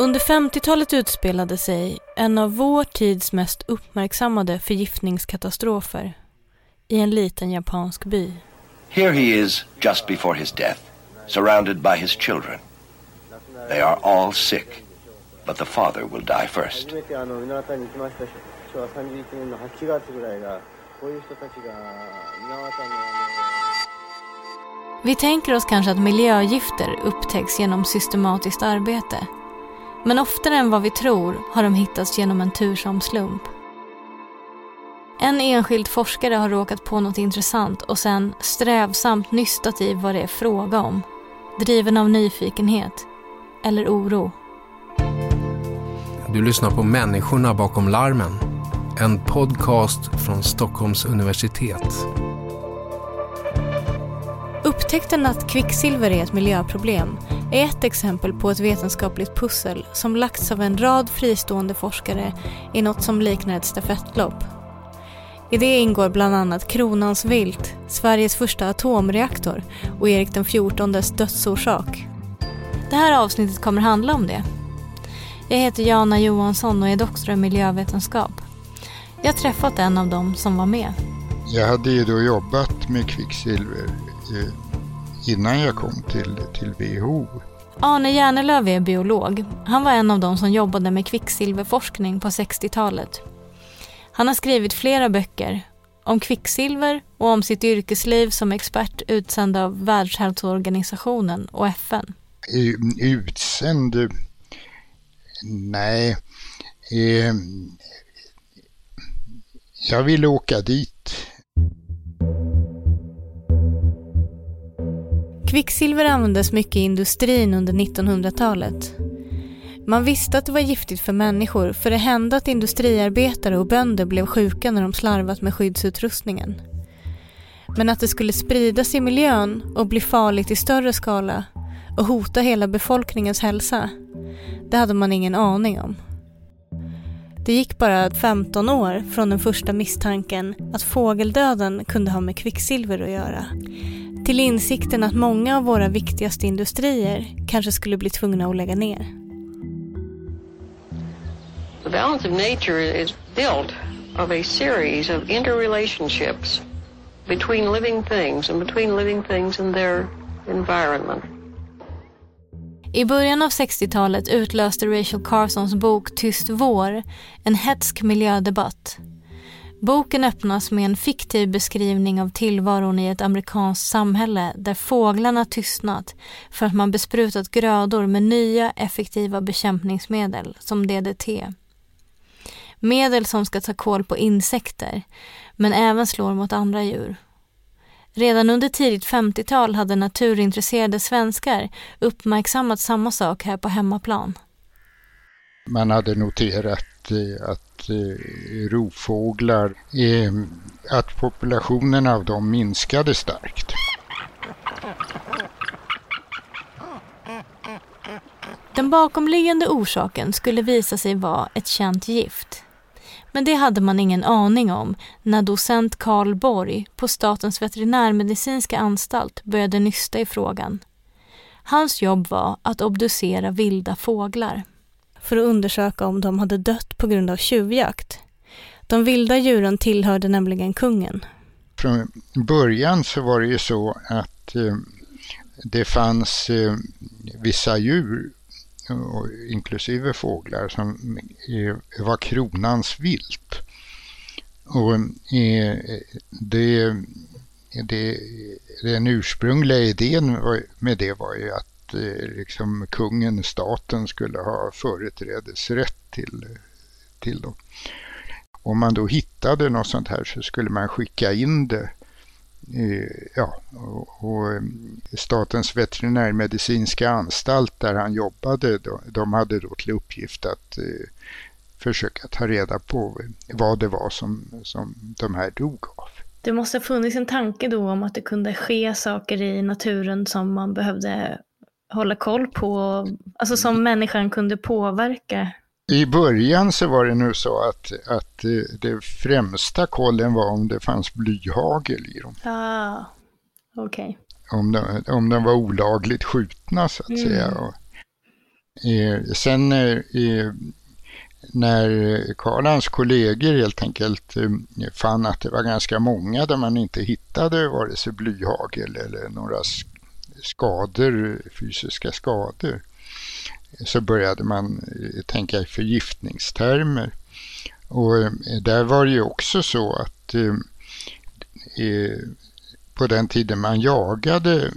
Under 50-talet utspelade sig en av vår tids mest uppmärksammade förgiftningskatastrofer i en liten japansk by. Here he is just before his death, surrounded by his children. They are all sick, but the father will die first. Vi tänker oss kanske att miljögifter upptäcks genom systematiskt arbete men oftare än vad vi tror har de hittats genom en tursam slump. En enskild forskare har råkat på något intressant och sen strävsamt nystat i vad det är fråga om. Driven av nyfikenhet eller oro. Du lyssnar på Människorna bakom larmen. En podcast från Stockholms universitet. Upptäckten att kvicksilver är ett miljöproblem är ett exempel på ett vetenskapligt pussel som lagts av en rad fristående forskare i något som liknar ett stafettlopp. I det ingår bland annat Kronans vilt, Sveriges första atomreaktor och Erik den XIVs dödsorsak. Det här avsnittet kommer handla om det. Jag heter Jana Johansson och är doktor i miljövetenskap. Jag har träffat en av dem som var med. Jag hade ju då jobbat med kvicksilver innan jag kom till, till WHO. Arne Järnelöv är biolog. Han var en av dem som jobbade med kvicksilverforskning på 60-talet. Han har skrivit flera böcker om kvicksilver och om sitt yrkesliv som expert utsänd av Världshälsoorganisationen och FN. Utsänd? Nej. Eh, jag ville åka dit. Kvicksilver användes mycket i industrin under 1900-talet. Man visste att det var giftigt för människor för det hände att industriarbetare och bönder blev sjuka när de slarvat med skyddsutrustningen. Men att det skulle spridas i miljön och bli farligt i större skala och hota hela befolkningens hälsa, det hade man ingen aning om. Det gick bara 15 år från den första misstanken att fågeldöden kunde ha med kvicksilver att göra till insikten att många av våra viktigaste industrier kanske skulle bli tvungna att lägga ner. The balance of nature is built of a series of interrelationships between living things and between living things and their environment. I början av 60-talet utlöste Rachel Carsons bok Tyst vår en hetsk miljödebatt. Boken öppnas med en fiktiv beskrivning av tillvaron i ett amerikanskt samhälle där fåglarna tystnat för att man besprutat grödor med nya effektiva bekämpningsmedel som DDT. Medel som ska ta koll på insekter men även slår mot andra djur. Redan under tidigt 50-tal hade naturintresserade svenskar uppmärksammat samma sak här på hemmaplan. Man hade noterat att eh, eh, rovfåglar, eh, att populationen av dem minskade starkt. Den bakomliggande orsaken skulle visa sig vara ett känt gift. Men det hade man ingen aning om när docent Karl Borg på Statens veterinärmedicinska anstalt började nysta i frågan. Hans jobb var att obducera vilda fåglar. För att undersöka om de hade dött på grund av tjuvjakt. De vilda djuren tillhörde nämligen kungen. Från början så var det ju så att eh, det fanns eh, vissa djur inklusive fåglar, som eh, var kronans vilt. Och eh, det, det, den ursprungliga idén med det var ju att Eh, liksom kungen, staten, skulle ha företrädesrätt till, till dem. Om man då hittade något sånt här så skulle man skicka in det eh, ja, och, och, eh, Statens veterinärmedicinska anstalt där han jobbade, de, de hade då till uppgift att eh, försöka ta reda på vad det var som, som de här dog av. Det måste ha funnits en tanke då om att det kunde ske saker i naturen som man behövde hålla koll på, alltså som människan kunde påverka i början så var det nu så att, att eh, det främsta kollen var om det fanns blyhagel i dem. Ah. Okay. Om, de, om de var olagligt skjutna så att mm. säga. Och, Eh, sen eh, när Karlans kollegor helt enkelt eh, fann att det var ganska många där man inte hittade vare sig blyhagel eller några skador, fysiska skador, så började man eh, tänka i förgiftningstermer. Och eh, där var det ju också så att eh, på den tiden man jagade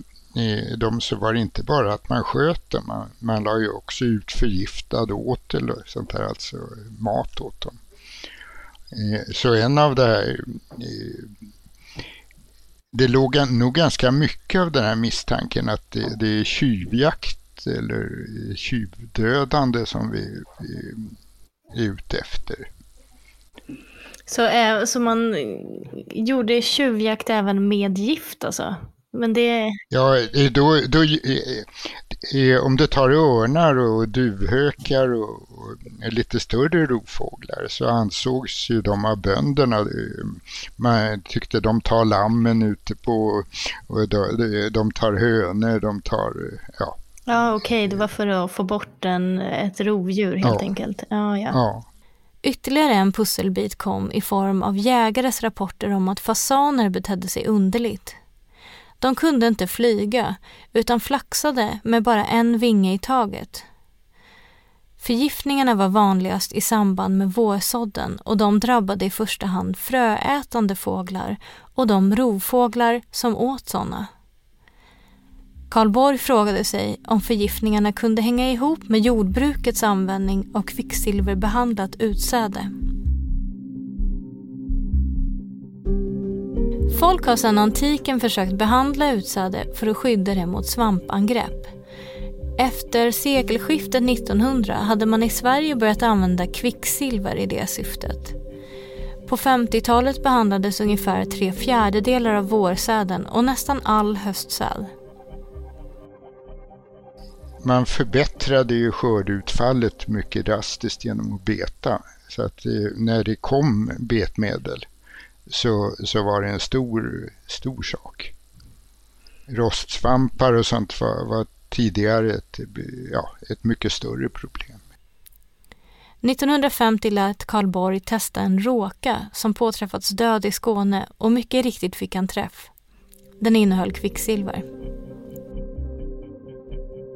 dem så var det inte bara att man sköt dem, man, man la ju också ut förgiftad åtel eller sånt här, alltså mat åt dem. Eh, så en av det här, eh, det låg nog ganska mycket av den här misstanken att det, det är tjuvjakt eller tjuvdödande som vi, vi är ute efter. Så, eh, så man gjorde tjuvjakt även med gift alltså? Men det... Ja, då, då, om du tar örnar och duvhökar och, och lite större rovfåglar så ansågs ju de av bönderna, man tyckte de tar lammen ute på, och de tar hönor, de tar, ja. Ja, okej, okay. det var för att få bort en, ett rovdjur helt ja. enkelt. Ja, ja. ja. Ytterligare en pusselbit kom i form av jägares rapporter om att fasaner betedde sig underligt. De kunde inte flyga utan flaxade med bara en vinge i taget. Förgiftningarna var vanligast i samband med vårsådden och de drabbade i första hand fröätande fåglar och de rovfåglar som åt sådana. Karl Borg frågade sig om förgiftningarna kunde hänga ihop med jordbrukets användning av kvicksilverbehandlat utsäde. Folk har sedan antiken försökt behandla utsäde för att skydda det mot svampangrepp. Efter sekelskiftet 1900 hade man i Sverige börjat använda kvicksilver i det syftet. På 50-talet behandlades ungefär tre fjärdedelar av vårsäden och nästan all höstsäd. Man förbättrade ju skördeutfallet mycket drastiskt genom att beta. Så att när det kom betmedel så, så var det en stor, stor sak. Rostsvampar och sånt var, var tidigare ett, ja, ett mycket större problem. 1950 lät Karl Borg testa en råka som påträffats död i Skåne och mycket riktigt fick han träff. Den innehöll kvicksilver.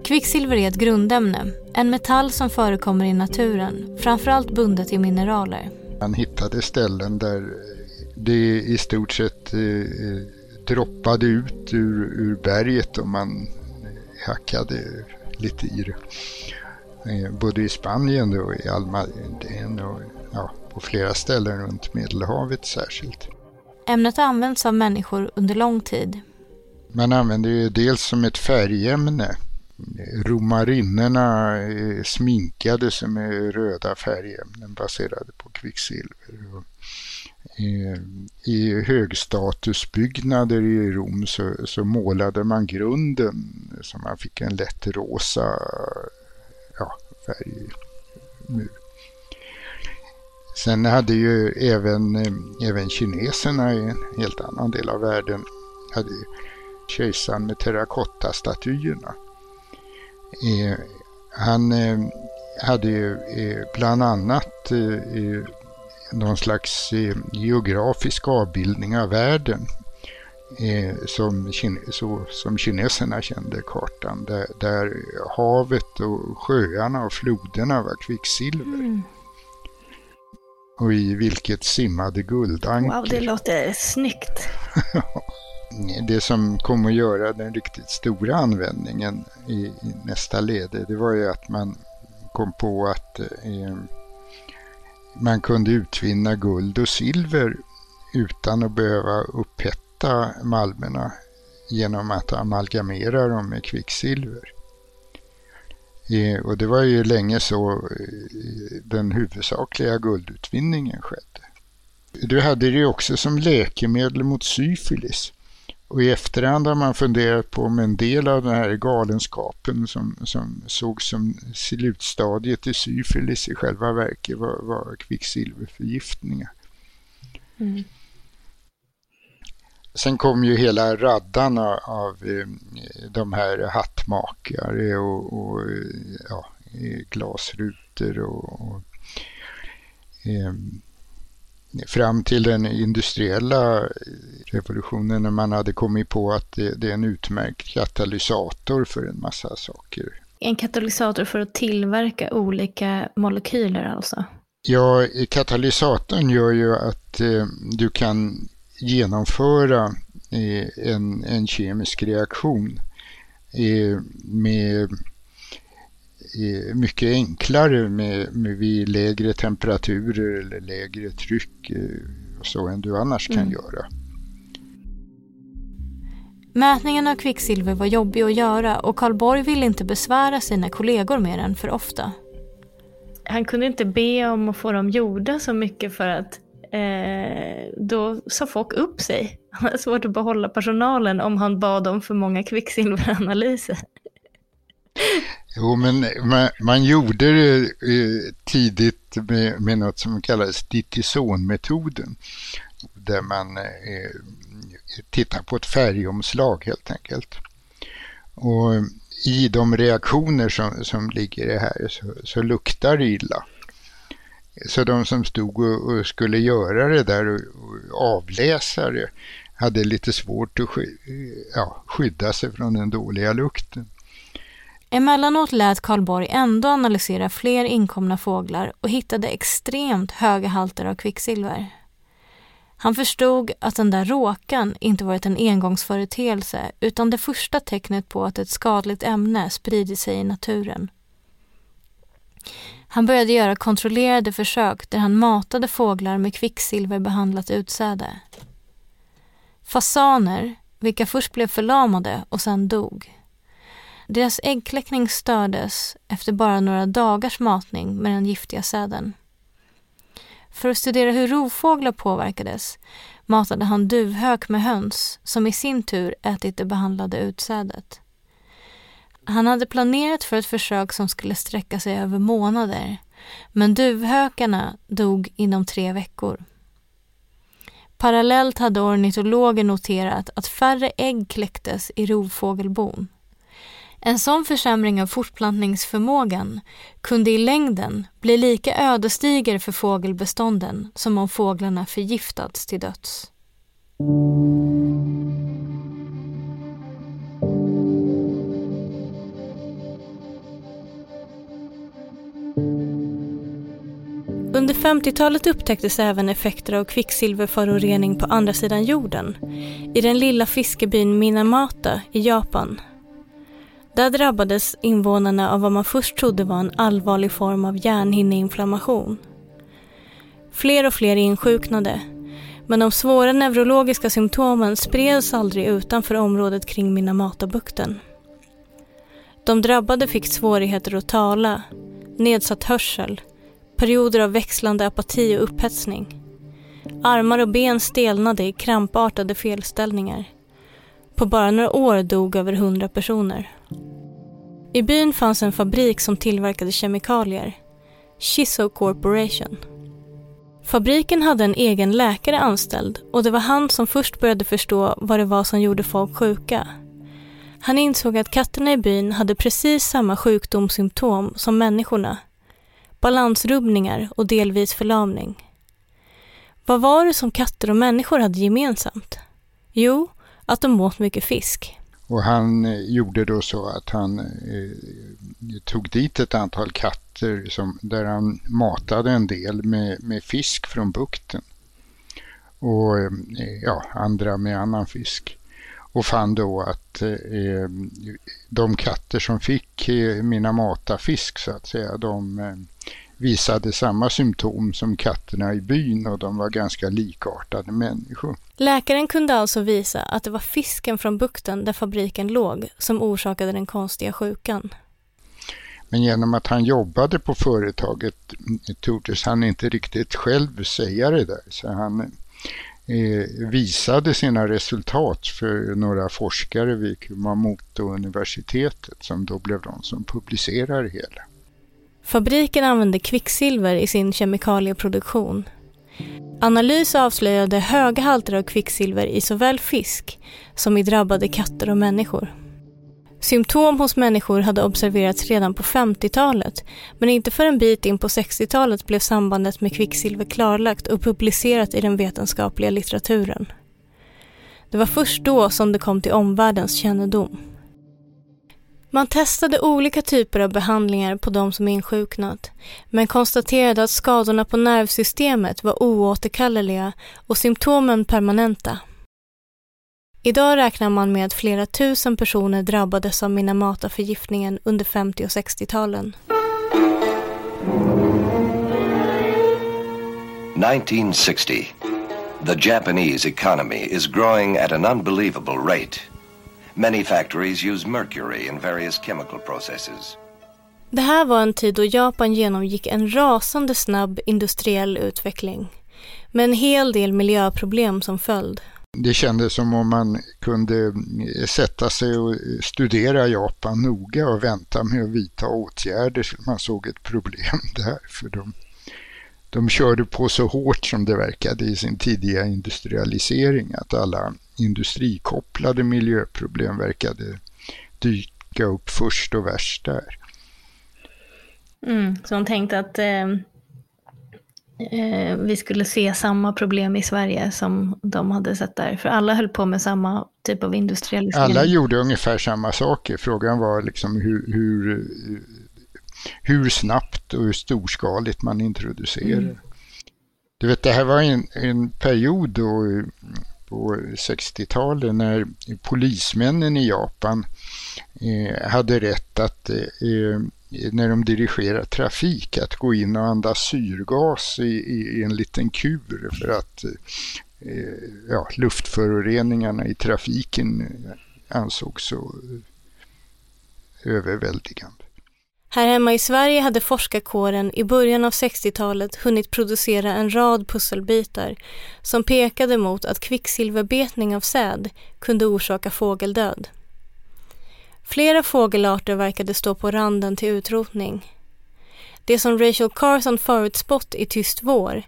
Kvicksilver är ett grundämne, en metall som förekommer i naturen, framförallt bundet i mineraler. Han hittade ställen där det i stort sett eh, droppade ut ur, ur berget och man hackade lite i det. Eh, både i Spanien och i Almadén och ja, på flera ställen runt Medelhavet särskilt. Ämnet har använts av människor under lång tid. Man använder det dels som ett färgämne. Romarinnorna sminkade sig med röda färgämnen baserade på kvicksilver i högstatusbyggnader i Rom så, så, målade man grunden så man fick en lätt rosa ja, färgmur. Sen hade ju även, även kineserna i en helt annan del av världen hade kejsaren med terrakottastatyerna. Eh, han eh, hade ju eh, bland annat eh, någon slags eh, geografisk avbildning av världen eh, som, så, som kineserna kände kartan där, där havet och sjöarna och floderna var kvicksilver. Mm. Och i vilket simmade guldankor. Wow, det låter snyggt. det som kom att göra den riktigt stora användningen i, i nästa led, det var ju att man kom på att eh, man kunde utvinna guld och silver utan att behöva upphetta malmerna genom att amalgamera dem med kvicksilver. Eh, och det var ju länge så eh, den huvudsakliga guldutvinningen skedde. Du hade det också som läkemedel mot syfilis. Och i efterhand har man funderat på om en del av den här galenskapen som, som sågs som slutstadiet i syfilis i själva verket var, var kvicksilverförgiftningar. Mm. Sen kom ju hela raddan av, av eh, de här hattmakare och, och ja, glasrutor och, och eh, fram till den industriella revolutionen när man hade kommit på att det, det, är en utmärkt katalysator för en massa saker. En katalysator för att tillverka olika molekyler alltså? Ja, katalysatorn gör ju att eh, du kan genomföra eh, en, en kemisk reaktion eh, med mycket enklare med, med vid lägre temperaturer eller lägre tryck och så än du annars mm. kan göra. Mätningen av kvicksilver var jobbig att göra och Karl Borg ville inte besvära sina kollegor med den för ofta. Han kunde inte be om att få dem gjorda så mycket för att eh, då sa folk upp sig. Han hade svårt att behålla personalen om han bad om för många kvicksilveranalyser. Jo, men man, man gjorde det eh, tidigt med, med något som kallades ditisonmetoden. Där man eh, tittar på ett färgomslag helt enkelt. Och i de reaktioner som, som ligger i det här så, så luktar det illa. Så de som stod och, och skulle göra det där och, och, avläsa det hade lite svårt att sky, eh, ja, skydda sig från den dåliga lukten. Emellanåt lät Karl Borg ändå analysera fler inkomna fåglar och hittade extremt höga halter av kvicksilver. Han förstod att den där råkan inte varit en engångsföreteelse utan det första tecknet på att ett skadligt ämne spridit sig i naturen. Han började göra kontrollerade försök där han matade fåglar med kvicksilverbehandlat utsäde. Fasaner, vilka först blev förlamade och sen dog. Deras äggkläckning stördes efter bara några dagars matning med den giftiga säden. För att studera hur rovfåglar påverkades matade han duvhök med höns som i sin tur ätit det behandlade utsädet. Han hade planerat för ett försök som skulle sträcka sig över månader men duvhökarna dog inom tre veckor. Parallellt hade ornitologer noterat att färre ägg kläcktes i rovfågelbon. En sån försämring av fortplantningsförmågan kunde i längden bli lika ödesdiger för fågelbestånden som om fåglarna förgiftats till döds. Under 50-talet upptäcktes även effekter av kvicksilverförorening på andra sidan jorden, i den lilla fiskebyn Minamata i Japan där drabbades invånarna av vad man först trodde var en allvarlig form av hjärnhinneinflammation. Fler och fler insjuknade, men de svåra neurologiska symptomen spreds aldrig utanför området kring Minamatabukten. De drabbade fick svårigheter att tala, nedsatt hörsel, perioder av växlande apati och upphetsning. Armar och ben stelnade i krampartade felställningar. På bara några år dog över hundra personer. I byn fanns en fabrik som tillverkade kemikalier, Chiso Corporation. Fabriken hade en egen läkare anställd och det var han som först började förstå vad det var som gjorde folk sjuka. Han insåg att katterna i byn hade precis samma sjukdomssymptom som människorna. Balansrubbningar och delvis förlamning. Vad var det som katter och människor hade gemensamt? Jo, att de åt mycket fisk. Och han eh, gjorde då så att han eh, tog dit ett antal katter som, där han matade en del med, med fisk från bukten. Och eh, ja, andra med annan fisk. Och fann då att eh, eh de katter som fick eh, mina mata fisk så att säga, de eh, visade samma symptom som katterna i byn och de var ganska likartade människor. Läkaren kunde alltså visa att det var fisken från bukten där fabriken låg som orsakade den konstiga sjukan. Men genom att han jobbade på företaget tordes han inte riktigt själv säga det där. Så han eh, visade sina resultat för några forskare vid Kumamoto-universitetet som då blev de som publicerade det hela. Fabriken använde kvicksilver i sin kemikalieproduktion. Analys avslöjade höga halter av kvicksilver i såväl fisk som i drabbade katter och människor. Symptom hos människor hade observerats redan på 50-talet men inte för en bit in på 60-talet blev sambandet med kvicksilver klarlagt och publicerat i den vetenskapliga litteraturen. Det var först då som det kom till omvärldens kännedom. Man testade olika typer av behandlingar på de som insjuknat men konstaterade att skadorna på nervsystemet var oåterkalleliga och symptomen permanenta. Idag räknar man med att flera tusen personer drabbades av Minamata-förgiftningen under 50 och 60-talen. 1960. The Japanese economy is growing at an unbelievable rate. Many factories use mercury in various chemical processes. Det här var en tid då Japan genomgick en rasande snabb industriell utveckling med en hel del miljöproblem som följd. Det kändes som om man kunde sätta sig och studera Japan noga och vänta med att vidta åtgärder så man såg ett problem där. För de, de körde på så hårt som det verkade i sin tidiga industrialisering att alla industrikopplade miljöproblem verkade dyka upp först och värst där. Mm, så de tänkte att eh, eh, vi skulle se samma problem i Sverige som de hade sett där. För alla höll på med samma typ av industrialisering. Alla gjorde ungefär samma saker. Frågan var liksom hur, hur, hur snabbt och hur storskaligt man introducerade. Mm. Du vet, det här var en, en period då på 60-talet när polismännen i Japan eh, hade rätt att eh, när de dirigerar trafik att gå in och andas syrgas i, i, i en liten kur för att eh, ja, luftföroreningarna i trafiken ansågs så överväldigande. Här hemma i Sverige hade forskarkåren i början av 60-talet hunnit producera en rad pusselbitar som pekade mot att kvicksilverbetning av säd kunde orsaka fågeldöd. Flera fågelarter verkade stå på randen till utrotning. Det som Rachel Carson förutspått i Tyst vår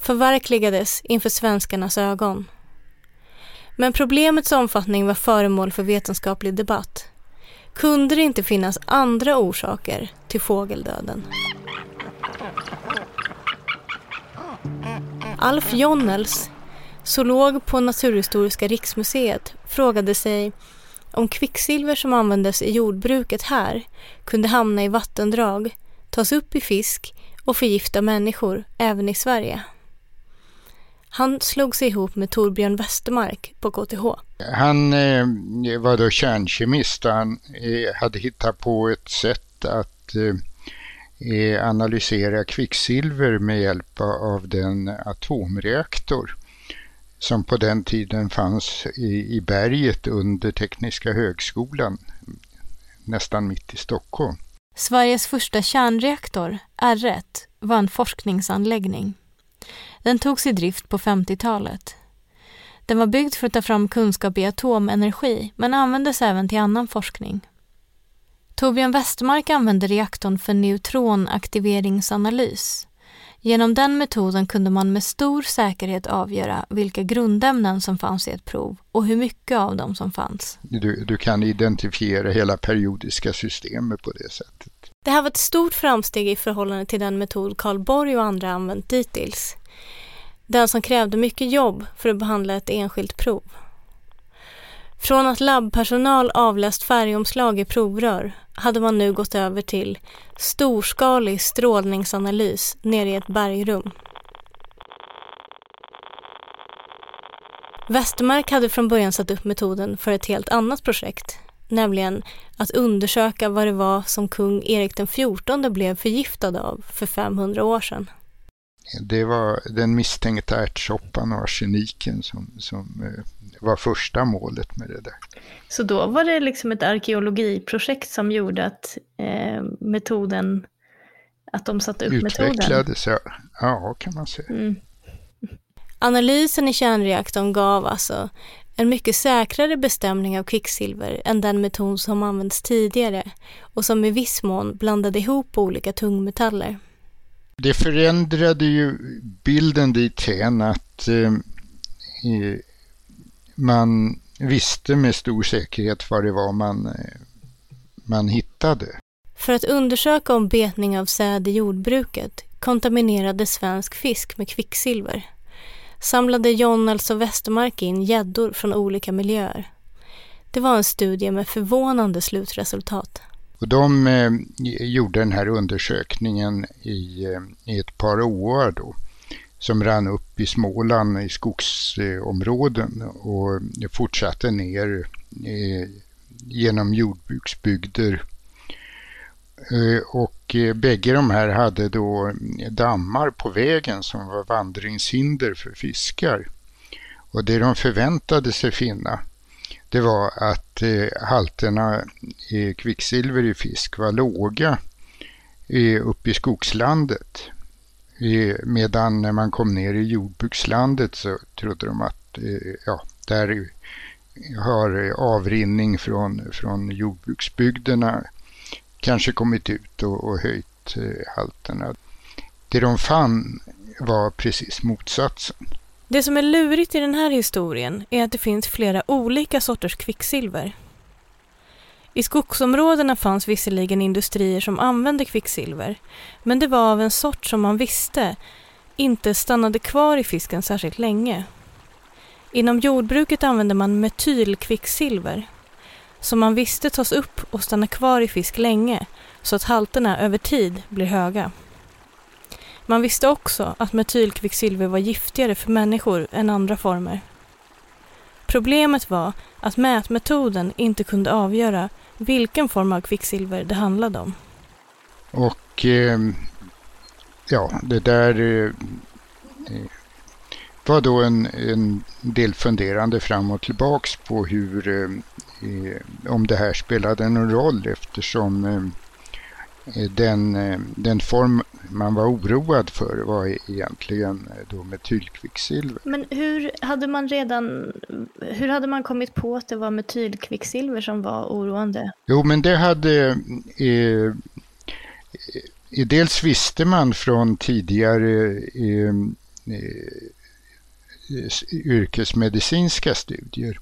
förverkligades inför svenskarnas ögon. Men problemets omfattning var föremål för vetenskaplig debatt. Kunde det inte finnas andra orsaker till fågeldöden? Alf Jonnels, zoolog på Naturhistoriska riksmuseet, frågade sig om kvicksilver som användes i jordbruket här kunde hamna i vattendrag, tas upp i fisk och förgifta människor även i Sverige. Han slog sig ihop med Torbjörn Westermark på KTH. Han eh, var då kärnkemist och han eh, hade hittat på ett sätt att eh, eh analysera kvicksilver med hjälp av den atomreaktor som på den tiden fanns i, i berget under Tekniska högskolan, nästan mitt i Stockholm. Sveriges första kärnreaktor, R1, var en forskningsanläggning. Den togs i drift på 50-talet. Den var byggd för att ta fram kunskap i atomenergi men användes även till annan forskning. Torbjörn Westermark använde reaktorn för neutronaktiveringsanalys. Genom den metoden kunde man med stor säkerhet avgöra vilka grundämnen som fanns i ett prov och hur mycket av dem som fanns. Du, du kan identifiera hela periodiska systemet på det sättet. Det här var ett stort framsteg i förhållande till den metod Karl Borg och andra använt dittills. Den som krävde mycket jobb för att behandla ett enskilt prov. Från att labbpersonal avläst färgomslag i provrör hade man nu gått över till storskalig strålningsanalys nere i ett bergrum. Westermark hade från början satt upp metoden för ett helt annat projekt, nämligen att undersöka vad det var som kung Erik den XIV blev förgiftad av för 500 år sedan. Det var den misstänkta ärtsoppan och arseniken som, som eh, var första målet med det där. Så då var det liksom ett arkeologiprojekt som gjorde att eh, metoden, att de satte upp Utvecklades, metoden? Utvecklades, ja. ja kan man säga. Mm. Analysen i kärnreaktorn gav alltså en mycket säkrare bestämning av kvicksilver än den metod som använts tidigare och som i viss mån blandade ihop olika tungmetaller. Det förändrade ju bilden dithän att eh, man visste med stor säkerhet vad det var man eh, man hittade. För att undersöka om betning av säd i jordbruket kontaminerade svensk fisk med kvicksilver samlade John alltså Westermark in gäddor från olika miljöer. Det var en studie med förvånande slutresultat. Och de eh, gjorde den här undersökningen i, eh, i ett par åar då som rann upp i Småland i skogsområden och fortsatte ner eh, genom jordbruksbygder. Eh, och eh, bägge de här hade då dammar på vägen som var vandringshinder för fiskar. Och det de förväntade sig finna det var att eh, halterna kvicksilver i fisk var låga uppe i skogslandet. Medan när man kom ner i jordbrukslandet så trodde de att ja, där har avrinning från, från jordbruksbygderna kanske kommit ut och, och höjt eh, halterna. Det de fann var precis motsatsen. Det som är lurigt i den här historien är att det finns flera olika sorters kvicksilver. I skogsområdena fanns visserligen industrier som använde kvicksilver, men det var av en sort som man visste inte stannade kvar i fisken särskilt länge. Inom jordbruket använde man metylkvicksilver som man visste tas upp och stannar kvar i fisk länge så att halterna över tid blir höga. Man visste också att metylkvicksilver var giftigare för människor än andra former. Problemet var att mätmetoden inte kunde avgöra vilken form av kvicksilver det handlade om. Och eh, ja, det där eh, eh var då en, en del funderande fram och tillbaks på hur eh, om det här spelade någon roll eftersom eh, den, eh, den form man var oroad för var egentligen eh, då metylkvicksilver. Men hur hade man redan, hur hade man kommit på att det var metylkvicksilver som var oroande? Jo, men det hade eh, dels visste man från tidigare eh, yrkesmedicinska studier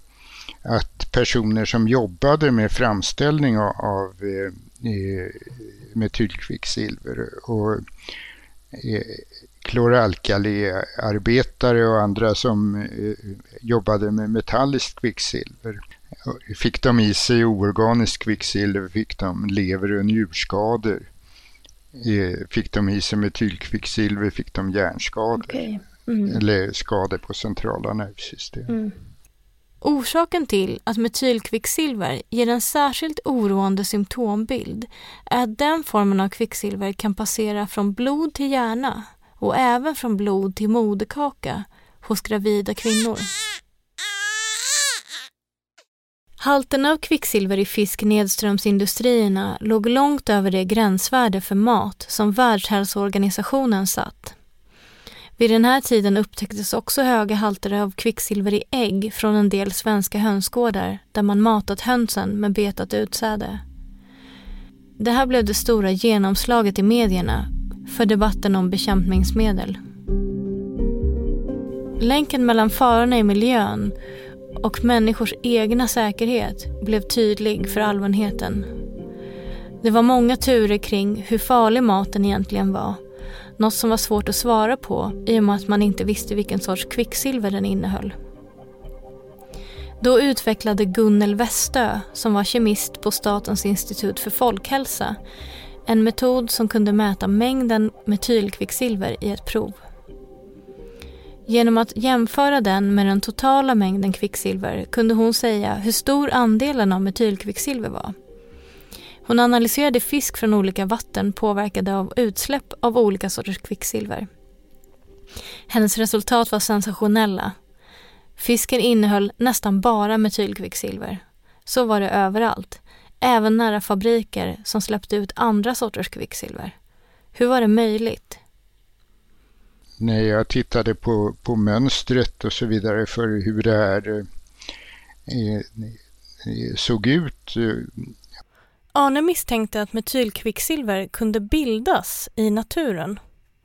att personer som jobbade med framställning av, av eh, metylkvicksilver och eh, kloralkaliarbetare och andra som eh, jobbade med metalliskt kvicksilver. Fick de i sig oorganiskt kvicksilver fick de lever och njurskador. Eh, fick de i sig metylkvicksilver fick de hjärnskador. Okay. Mm. Eller skador på centrala nervsystem. Mm. Orsaken till att metylkvicksilver ger en särskilt oroande symptombild är att den formen av kvicksilver kan passera från blod till hjärna och även från blod till moderkaka hos gravida kvinnor. Halterna av kvicksilver i fisk nedströms industrierna låg långt över det gränsvärde för mat som Världshälsoorganisationen satt. Vid den här tiden upptäcktes också höga halter av kvicksilver i ägg från en del svenska hönsgårdar där man matat hönsen med betat utsäde. Det här blev det stora genomslaget i medierna för debatten om bekämpningsmedel. Länken mellan farorna i miljön och människors egna säkerhet blev tydlig för allmänheten. Det var många turer kring hur farlig maten egentligen var något som var svårt att svara på i och med att man inte visste vilken sorts kvicksilver den innehöll. Då utvecklade Gunnel Westö, som var kemist på Statens institut för folkhälsa, en metod som kunde mäta mängden metylkvicksilver i ett prov. Genom att jämföra den med den totala mängden kvicksilver kunde hon säga hur stor andelen av metylkvicksilver var. Hon analyserade fisk från olika vatten påverkade av utsläpp av olika sorters kvicksilver. Hennes resultat var sensationella. Fisken innehöll nästan bara metylkvicksilver. Så var det överallt, även nära fabriker som släppte ut andra sorters kvicksilver. Hur var det möjligt? När jag tittade på, på mönstret och så vidare för hur det här eh, eh såg ut eh, Arne misstänkte att metylkvicksilver kunde bildas i naturen.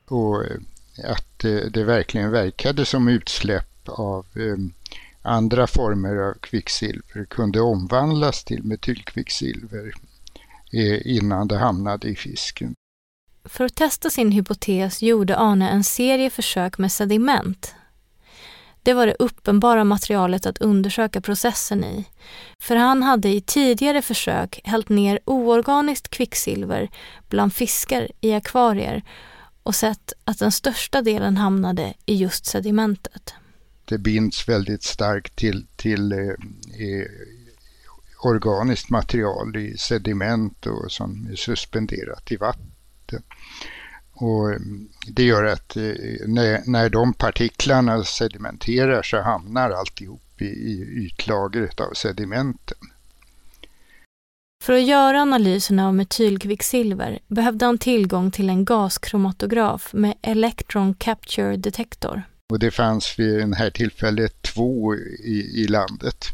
Och eh, att det verkligen verkade som utsläpp av eh, andra former av kvicksilver kunde omvandlas till metylkvicksilver innan det hamnade i fisken. För att testa sin hypotes gjorde Arne en serie försök med sediment. Det var det uppenbara materialet att undersöka processen i. För han hade i tidigare försök hällt ner oorganiskt kvicksilver bland fiskar i akvarier och sett att den största delen hamnade i just sedimentet. Det binds väldigt starkt till, till eh, eh organiskt material i sediment och som är suspenderat i vatten. Och det gör att eh, när, när de partiklarna sedimenterar så hamnar alltihop i, i ytlagret av sedimenten. För att göra analyserna av metylkvicksilver behövde han tillgång till en gaskromatograf med Electron Capture Detector. Och det fanns vid det här tillfället två i, i landet.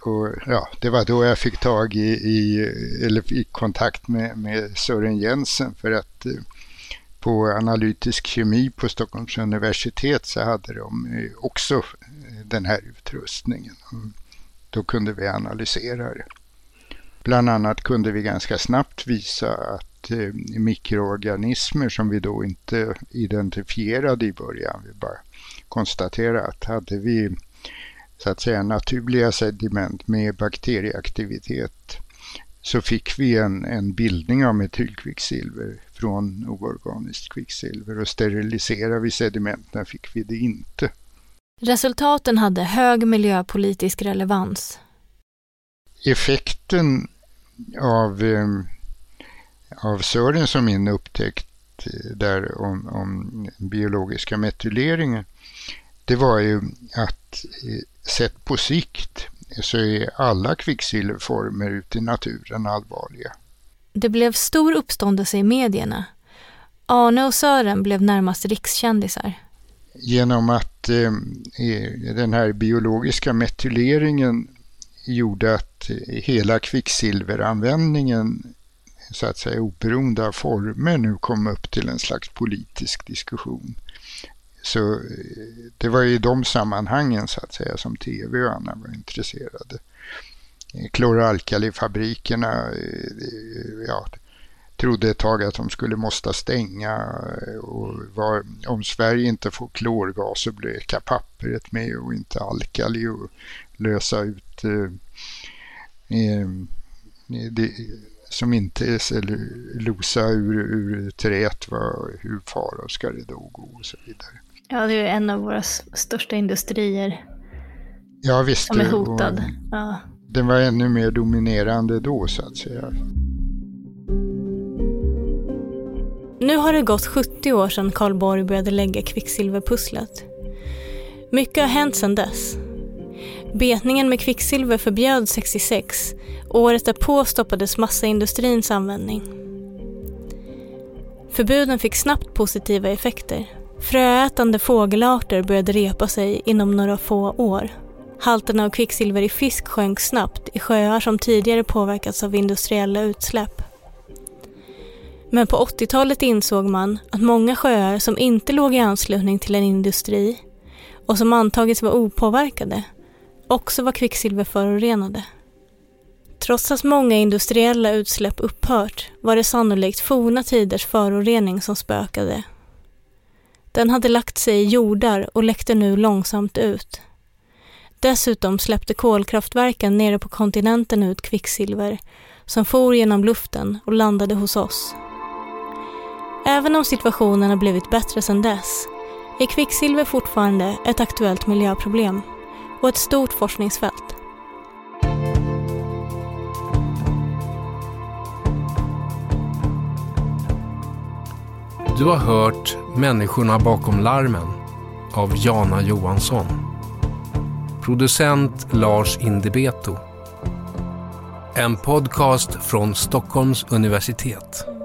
Och ja, det var då jag fick tag i, i eller i kontakt med, med Sören Jensen för att eh, på analytisk kemi på Stockholms universitet så hade de eh, också eh, den här utrustningen. Då kunde vi analysera det. Bland annat kunde vi ganska snabbt visa att eh, mikroorganismer som vi då inte identifierade i början, vi bara konstaterade att hade vi så att säga naturliga sediment med bakterieaktivitet så fick vi en, en bildning av metylkvicksilver från oorganiskt kvicksilver och steriliserar vi sedimenten fick vi det inte. Resultaten hade hög miljöpolitisk relevans. Effekten av, eh, av Sörens och min upptäckt eh, där om, om biologiska metyleringen, det var ju att eh, sett på sikt så är alla kvicksilverformer ute i naturen allvarliga. Det blev stor uppståndelse i medierna. Arne och Sören blev närmast rikskändisar. Genom att eh, den här biologiska metyleringen gjorde att eh, hela kvicksilveranvändningen så att säga oberoende av former nu kom upp till en slags politisk diskussion. Så eh, det var i de sammanhangen så att säga som tv och andra var intresserade. Kloralkalifabrikerna eh, ja, trodde ett tag att de skulle måste stänga och var, om Sverige inte får klorgas så blekar pappret med och inte alkali och lösa ut eh, eh, det, som inte är cellulosa ur, ur träet, var, hur fara ska det då gå och så vidare. Ja, det är en av våra största industrier ja, visst, som är hotad. Ja. Den var ännu mer dominerande då så att säga. Nu har det gått 70 år sedan Karl Borg började lägga kvicksilverpusslet. Mycket har hänt sedan dess. Betningen med kvicksilver förbjöds 66 året därpå stoppades massaindustrins användning. Förbuden fick snabbt positiva effekter. Fröätande fågelarter började repa sig inom några få år. Halterna av kvicksilver i fisk sjönk snabbt i sjöar som tidigare påverkats av industriella utsläpp. Men på 80-talet insåg man att många sjöar som inte låg i anslutning till en industri och som antagits vara opåverkade också var kvicksilverförorenade. Trots att många industriella utsläpp upphört var det sannolikt forna tiders förorening som spökade. Den hade lagt sig i jordar och läckte nu långsamt ut. Dessutom släppte kolkraftverken nere på kontinenten ut kvicksilver som for genom luften och landade hos oss. Även om situationen har blivit bättre sedan dess är kvicksilver fortfarande ett aktuellt miljöproblem och ett stort forskningsfält. Du har hört Människorna bakom larmen av Jana Johansson. Producent Lars Indebeto. En podcast från Stockholms universitet.